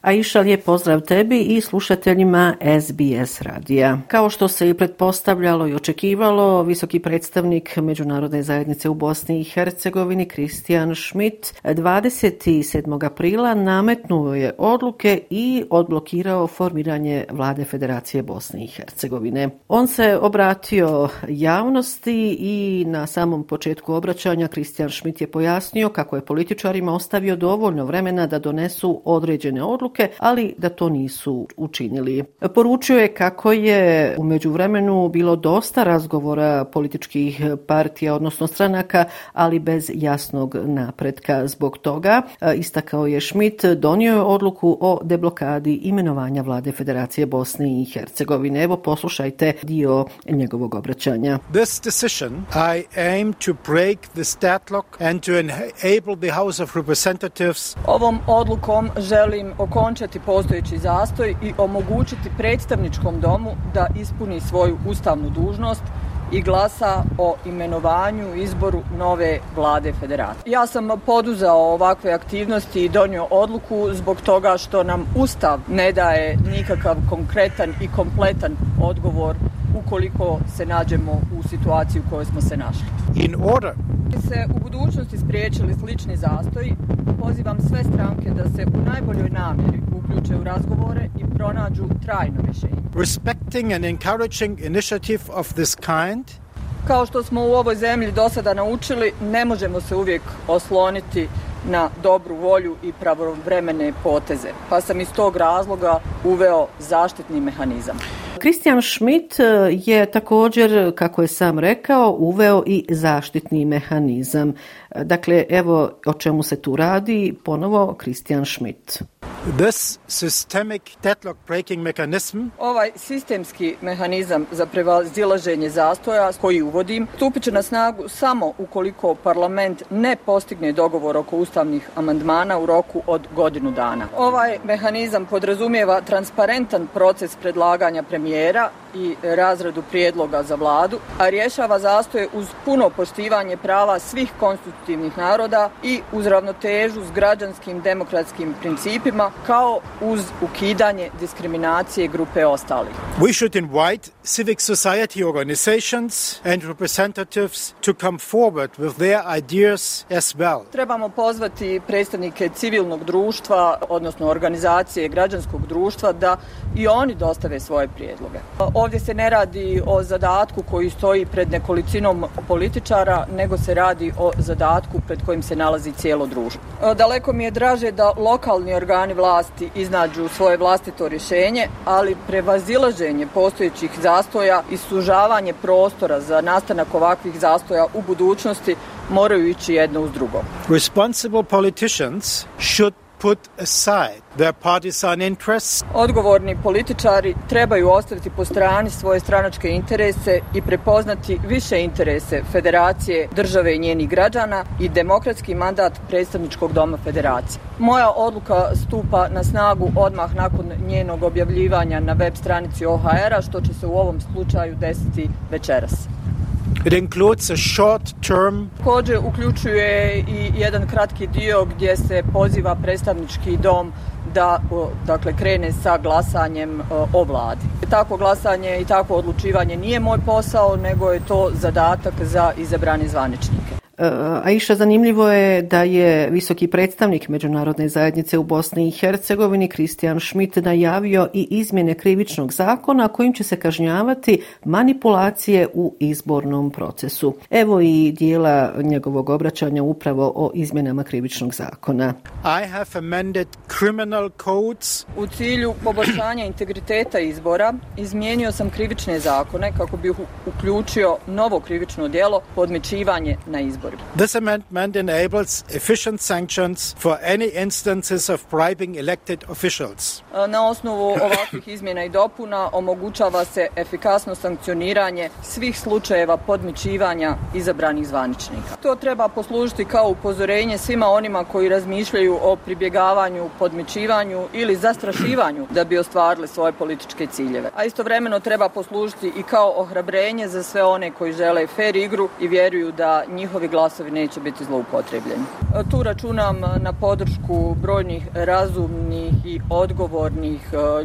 A iša lijep pozdrav tebi i slušateljima SBS radija. Kao što se i pretpostavljalo i očekivalo, visoki predstavnik Međunarodne zajednice u Bosni i Hercegovini, Kristijan Schmidt, 27. aprila nametnuo je odluke i odblokirao formiranje vlade Federacije Bosne i Hercegovine. On se obratio javnosti i na samom početku obraćanja Kristijan Schmidt je pojasnio kako je političarima ostavio dovoljno vremena da donesu određene odluke odluke, ali da to nisu učinili. Poručio je kako je u međuvremenu bilo dosta razgovora političkih partija, odnosno stranaka, ali bez jasnog napretka. Zbog toga, istakao je Schmidt, donio je odluku o deblokadi imenovanja vlade Federacije Bosne i Hercegovine. Evo poslušajte dio njegovog obraćanja. This decision I aim to break the statlock and to enable the House of Representatives. Ovom odlukom želim oko okončati postojeći zastoj i omogućiti predstavničkom domu da ispuni svoju ustavnu dužnost i glasa o imenovanju i izboru nove vlade federacije. Ja sam poduzao ovakve aktivnosti i donio odluku zbog toga što nam ustav ne daje nikakav konkretan i kompletan odgovor ukoliko se nađemo u situaciji u kojoj smo se našli. In order se u budućnosti spriječili slični zastoj, pozivam sve stranke da se u najboljoj namjeri uključe u razgovore i pronađu trajno rješenje. Respecting and encouraging initiative of this kind Kao što smo u ovoj zemlji do sada naučili, ne možemo se uvijek osloniti na dobru volju i pravovremene poteze. Pa sam iz tog razloga uveo zaštitni mehanizam. Kristijan Schmidt e, je također, kako je sam rekao, uveo i zaštitni mehanizam. E, dakle, evo o čemu se tu radi, ponovo Kristijan Schmidt. This systemic deadlock breaking mechanism ovaj sistemski mehanizam za prevazilaženje zastoja koji uvodim stupit će na snagu samo ukoliko parlament ne postigne dogovor oko ustavnih amandmana u roku od godinu dana. Ovaj mehanizam podrazumijeva transparentan proces predlaganja premijera i razradu prijedloga za vladu, a rješava zastoje uz puno poštivanje prava svih konstitutivnih naroda i uz ravnotežu s građanskim demokratskim principima, kao uz ukidanje diskriminacije grupe ostalih. We should invite civic society organizations and representatives to come forward with their ideas as well. Trebamo pozvati predstavnike civilnog društva, odnosno organizacije građanskog društva, da i oni dostave svoje prijedloge. Ovdje se ne radi o zadatku koji stoji pred nekolicinom političara, nego se radi o zadatku pred kojim se nalazi cijelo društvo. Daleko mi je draže da lokalni organi vlasti iznađu svoje vlastito rješenje, ali prevazilaženje postojećih zastoja i sužavanje prostora za nastanak ovakvih zastoja u budućnosti moraju ići jedno uz drugo. Responsible politicians should put aside their partisan interests. Odgovorni političari trebaju ostaviti po strani svoje stranačke interese i prepoznati više interese federacije, države i njenih građana i demokratski mandat predstavničkog doma federacije. Moja odluka stupa na snagu odmah nakon njenog objavljivanja na web stranici OHR-a, što će se u ovom slučaju desiti večeras. It includes a short term. Kođe uključuje i jedan kratki dio gdje se poziva predstavnički dom da dakle krene sa glasanjem o vladi. Tako glasanje i tako odlučivanje nije moj posao, nego je to zadatak za izabrani zvaničnike. A iša zanimljivo je da je visoki predstavnik Međunarodne zajednice u Bosni i Hercegovini Kristijan Schmidt najavio i izmjene krivičnog zakona kojim će se kažnjavati manipulacije u izbornom procesu. Evo i dijela njegovog obraćanja upravo o izmjenama krivičnog zakona. I have amended criminal codes. U cilju poboljšanja integriteta izbora izmijenio sam krivične zakone kako bih uključio novo krivično djelo podmičivanje na izbor izborima. This amendment enables efficient sanctions for any instances of bribing elected officials. E, na osnovu ovakvih izmjena i dopuna omogućava se efikasno sankcioniranje svih slučajeva podmićivanja izabranih zvaničnika. To treba poslužiti kao upozorenje svima onima koji razmišljaju o pribjegavanju, podmićivanju ili zastrašivanju da bi ostvarili svoje političke ciljeve. A istovremeno treba poslužiti i kao ohrabrenje za sve one koji žele fair igru i vjeruju da njihovi glas glasovi neće biti zloupotrebljeni. Tu računam na podršku brojnih razumnih i odgovornih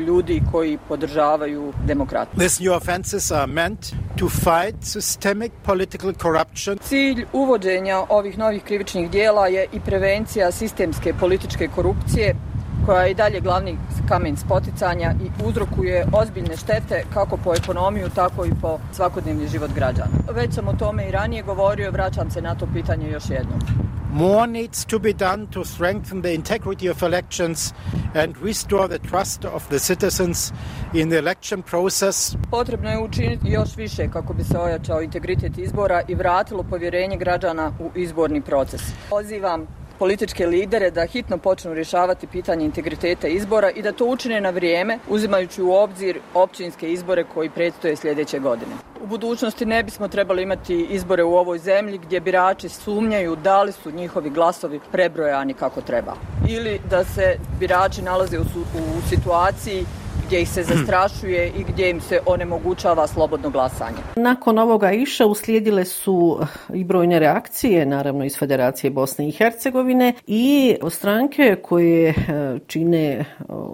ljudi koji podržavaju demokratiju. These new offenses are meant to fight systemic political corruption. Cilj uvođenja ovih novih krivičnih dijela je i prevencija sistemske političke korupcije koja je i dalje glavni kamen spoticanja i uzrokuje ozbiljne štete kako po ekonomiju, tako i po svakodnevni život građana. Već sam o tome i ranije govorio, vraćam se na to pitanje još jednom. More needs to be done to strengthen the integrity of elections and restore the trust of the citizens in the election process. Potrebno je učiniti još više kako bi se ojačao integritet izbora i vratilo povjerenje građana u izborni proces. Pozivam političke lidere da hitno počnu rješavati pitanje integriteta izbora i da to učine na vrijeme, uzimajući u obzir općinske izbore koji predstoje sljedeće godine. U budućnosti ne bismo trebali imati izbore u ovoj zemlji gdje birači sumnjaju da li su njihovi glasovi prebrojani kako treba. Ili da se birači nalaze u, u situaciji gdje ih se zastrašuje i gdje im se onemogućava slobodno glasanje. Nakon ovoga iša uslijedile su i brojne reakcije, naravno iz Federacije Bosne i Hercegovine i stranke koje e, čine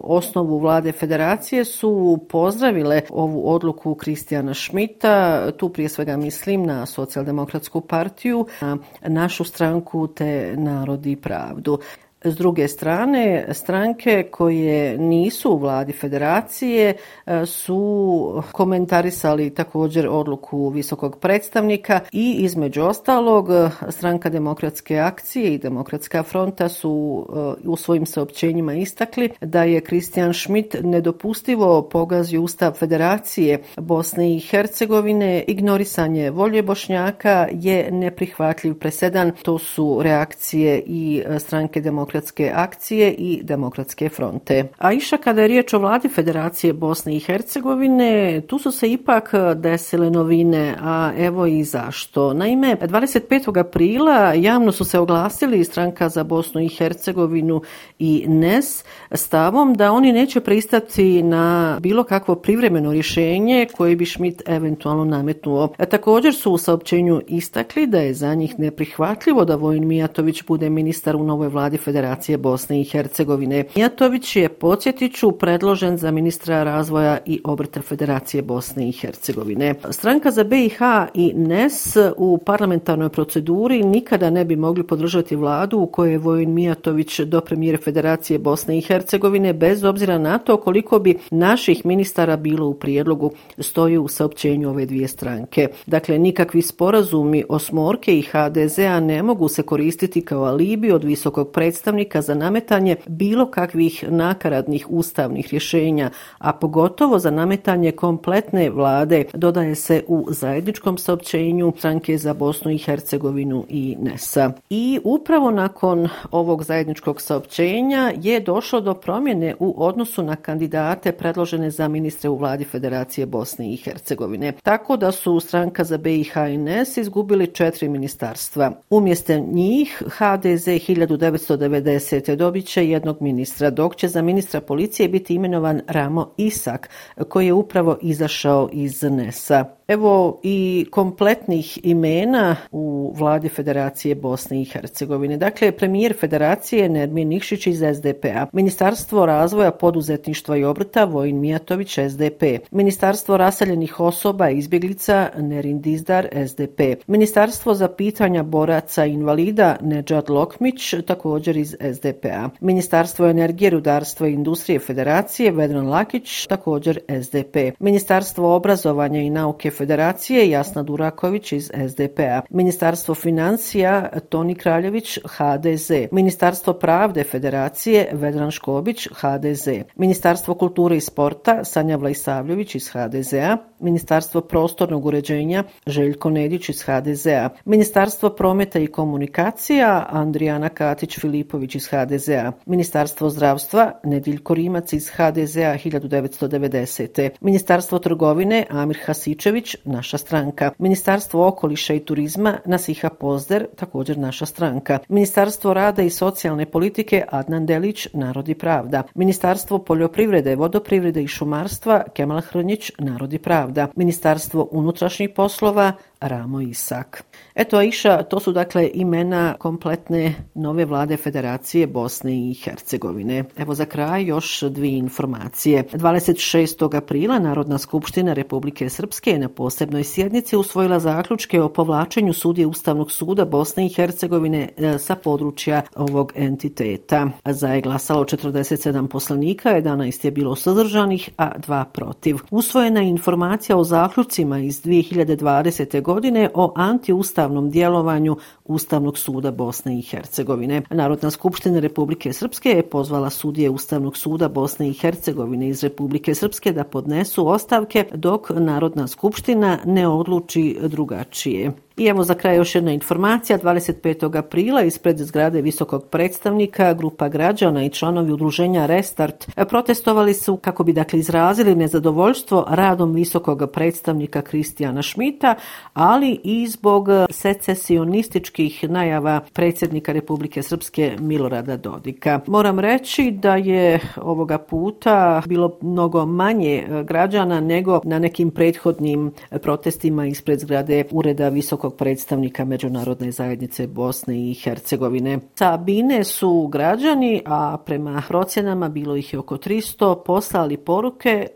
osnovu vlade Federacije su pozdravile ovu odluku Kristijana Šmita, tu prije svega mislim na socijaldemokratsku partiju, na našu stranku te narodi pravdu. S druge strane, stranke koje nisu u vladi federacije e, su komentarisali također odluku visokog predstavnika i između ostalog e, stranka demokratske akcije i demokratska fronta su e, u svojim saopćenjima istakli da je Kristijan Schmidt nedopustivo pogazio ustav federacije Bosne i Hercegovine, ignorisanje volje Bošnjaka je neprihvatljiv presedan. To su reakcije i stranke demokratske demokratske akcije i demokratske fronte. A iša kada je riječ o vladi Federacije Bosne i Hercegovine, tu su se ipak desile novine, a evo i zašto. Naime, 25. aprila javno su se oglasili stranka za Bosnu i Hercegovinu i NES stavom da oni neće pristati na bilo kakvo privremeno rješenje koje bi Schmidt eventualno nametnuo. A također su u saopćenju istakli da je za njih neprihvatljivo da Vojin Mijatović bude ministar u novoj vladi Federacije Federacije Bosne i Hercegovine. Mijatović je, podsjetiću, predložen za ministra razvoja i obrta Federacije Bosne i Hercegovine. Stranka za BiH i NES u parlamentarnoj proceduri nikada ne bi mogli podržati vladu u kojoj je Vojin Mijatović do premijere Federacije Bosne i Hercegovine bez obzira na to koliko bi naših ministara bilo u prijedlogu stoji u saopćenju ove dvije stranke. Dakle, nikakvi sporazumi Osmorke i HDZ-a ne mogu se koristiti kao alibi od visokog predstavnika predstavnika za nametanje bilo kakvih nakaradnih ustavnih rješenja, a pogotovo za nametanje kompletne vlade, dodaje se u zajedničkom saopćenju stranke za Bosnu i Hercegovinu i NESA. I upravo nakon ovog zajedničkog saopćenja je došlo do promjene u odnosu na kandidate predložene za ministre u vladi Federacije Bosne i Hercegovine. Tako da su stranka za BiH i NES izgubili četiri ministarstva. Umjesto njih HDZ 1990 2010. dobit će jednog ministra, dok će za ministra policije biti imenovan Ramo Isak, koji je upravo izašao iz NES-a. Evo i kompletnih imena u vladi Federacije Bosne i Hercegovine. Dakle, premijer Federacije Nermin Nikšić iz SDP-a, Ministarstvo razvoja poduzetništva i obrta Vojin Mijatović SDP, Ministarstvo raseljenih osoba i izbjeglica Nerin Dizdar SDP, Ministarstvo za pitanja boraca i invalida Nedžad Lokmić također iz SDP-a, Ministarstvo energije, rudarstva i industrije Federacije Vedran Lakić također SDP, Ministarstvo obrazovanja i nauke Federacije Federacije, Jasna Duraković iz SDP-a, Ministarstvo financija Toni Kraljević HDZ, Ministarstvo pravde Federacije Vedran Škobić HDZ, Ministarstvo kulture i sporta Sanja Vlajsavljević iz HDZ-a, Ministarstvo prostornog uređenja Željko Nedić iz HDZ-a, Ministarstvo prometa i komunikacija Andrijana Katić-Filipović iz HDZ-a, Ministarstvo zdravstva Nediljko Rimac iz HDZ-a 1990. Ministarstvo trgovine Amir Hasičević naša stranka. Ministarstvo okoliša i turizma Nasiha Pozder, također naša stranka. Ministarstvo rada i socijalne politike Adnan Delić, Narod i pravda. Ministarstvo poljoprivrede, vodoprivrede i šumarstva Kemal Hrnjić, Narod i pravda. Ministarstvo unutrašnjih poslova Ramo Isak. Eto, Aisha, to su dakle imena kompletne nove vlade Federacije Bosne i Hercegovine. Evo za kraj još dvije informacije. 26. aprila Narodna skupština Republike Srpske je na posebnoj sjednici usvojila zaključke o povlačenju sudije Ustavnog suda Bosne i Hercegovine e, sa područja ovog entiteta. Za je glasalo 47 poslanika, 11 je bilo sadržanih, a dva protiv. Usvojena je informacija o zaključcima iz 2020 godine o antiustavnom djelovanju Ustavnog suda Bosne i Hercegovine. Narodna skupština Republike Srpske je pozvala sudije Ustavnog suda Bosne i Hercegovine iz Republike Srpske da podnesu ostavke dok Narodna skupština ne odluči drugačije. I evo za kraj još jedna informacija. 25. aprila ispred zgrade visokog predstavnika grupa građana i članovi udruženja Restart protestovali su kako bi dakle izrazili nezadovoljstvo radom visokog predstavnika Kristijana Šmita, ali i zbog secesionističkih najava predsjednika Republike Srpske Milorada Dodika. Moram reći da je ovoga puta bilo mnogo manje građana nego na nekim prethodnim protestima ispred zgrade ureda visokog visokog predstavnika Međunarodne zajednice Bosne i Hercegovine. Sabine su građani, a prema procjenama bilo ih je oko 300, poslali poruke,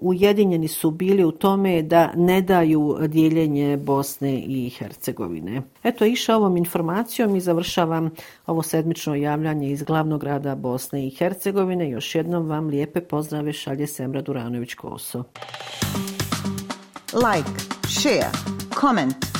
ujedinjeni su bili u tome da ne daju dijeljenje Bosne i Hercegovine. Eto, iša ovom informacijom i završavam ovo sedmično javljanje iz glavnog grada Bosne i Hercegovine. Još jednom vam lijepe pozdrave šalje Semra Duranović-Koso. Like, share, comment.